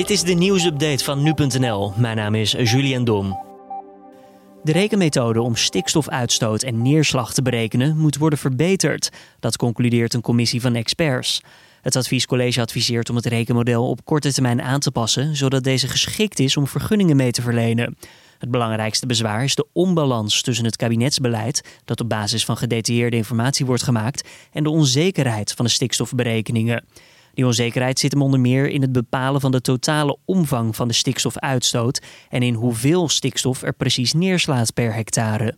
Dit is de nieuwsupdate van nu.nl. Mijn naam is Julian Dom. De rekenmethode om stikstofuitstoot en neerslag te berekenen moet worden verbeterd. Dat concludeert een commissie van experts. Het adviescollege adviseert om het rekenmodel op korte termijn aan te passen, zodat deze geschikt is om vergunningen mee te verlenen. Het belangrijkste bezwaar is de onbalans tussen het kabinetsbeleid, dat op basis van gedetailleerde informatie wordt gemaakt, en de onzekerheid van de stikstofberekeningen. Die onzekerheid zit hem onder meer in het bepalen van de totale omvang van de stikstofuitstoot en in hoeveel stikstof er precies neerslaat per hectare.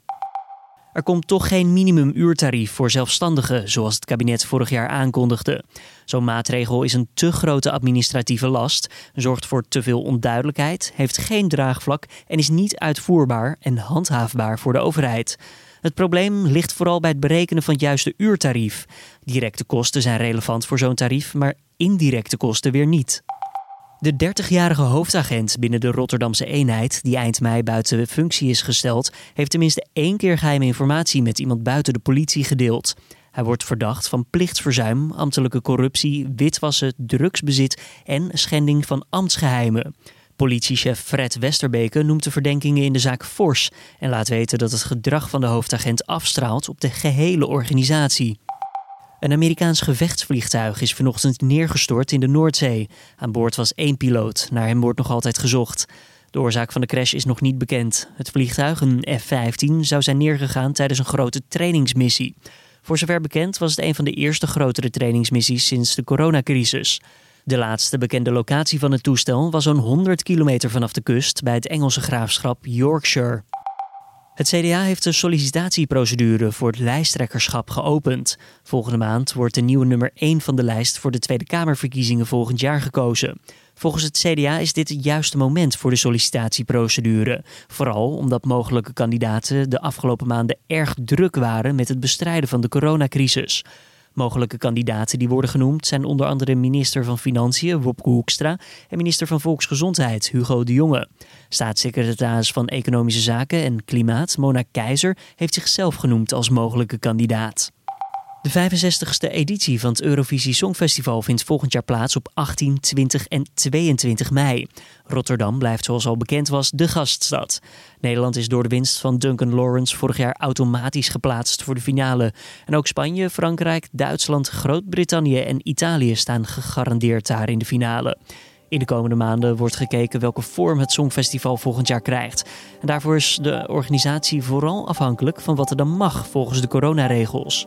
Er komt toch geen minimumuurtarief voor zelfstandigen, zoals het kabinet vorig jaar aankondigde. Zo'n maatregel is een te grote administratieve last, zorgt voor te veel onduidelijkheid, heeft geen draagvlak en is niet uitvoerbaar en handhaafbaar voor de overheid. Het probleem ligt vooral bij het berekenen van het juiste uurtarief. Directe kosten zijn relevant voor zo'n tarief, maar indirecte kosten weer niet. De 30-jarige hoofdagent binnen de Rotterdamse eenheid, die eind mei buiten functie is gesteld, heeft tenminste één keer geheime informatie met iemand buiten de politie gedeeld. Hij wordt verdacht van plichtsverzuim, ambtelijke corruptie, witwassen, drugsbezit en schending van ambtsgeheimen. Politiechef Fred Westerbeke noemt de verdenkingen in de zaak fors en laat weten dat het gedrag van de hoofdagent afstraalt op de gehele organisatie. Een Amerikaans gevechtsvliegtuig is vanochtend neergestort in de Noordzee. Aan boord was één piloot. Naar hem wordt nog altijd gezocht. De oorzaak van de crash is nog niet bekend. Het vliegtuig, een F-15, zou zijn neergegaan tijdens een grote trainingsmissie. Voor zover bekend was het een van de eerste grotere trainingsmissies sinds de coronacrisis. De laatste bekende locatie van het toestel was zo'n 100 kilometer vanaf de kust bij het Engelse graafschap Yorkshire. Het CDA heeft de sollicitatieprocedure voor het lijsttrekkerschap geopend. Volgende maand wordt de nieuwe nummer 1 van de lijst voor de Tweede Kamerverkiezingen volgend jaar gekozen. Volgens het CDA is dit het juiste moment voor de sollicitatieprocedure. Vooral omdat mogelijke kandidaten de afgelopen maanden erg druk waren met het bestrijden van de coronacrisis. Mogelijke kandidaten die worden genoemd zijn onder andere minister van Financiën Wopke Hoekstra en minister van Volksgezondheid Hugo de Jonge. Staatssecretaris van Economische Zaken en Klimaat Mona Keizer heeft zichzelf genoemd als mogelijke kandidaat. De 65ste editie van het Eurovisie Songfestival vindt volgend jaar plaats op 18, 20 en 22 mei. Rotterdam blijft zoals al bekend was de gaststad. Nederland is door de winst van Duncan Lawrence vorig jaar automatisch geplaatst voor de finale. En ook Spanje, Frankrijk, Duitsland, Groot-Brittannië en Italië staan gegarandeerd daar in de finale. In de komende maanden wordt gekeken welke vorm het Songfestival volgend jaar krijgt. En daarvoor is de organisatie vooral afhankelijk van wat er dan mag volgens de coronaregels.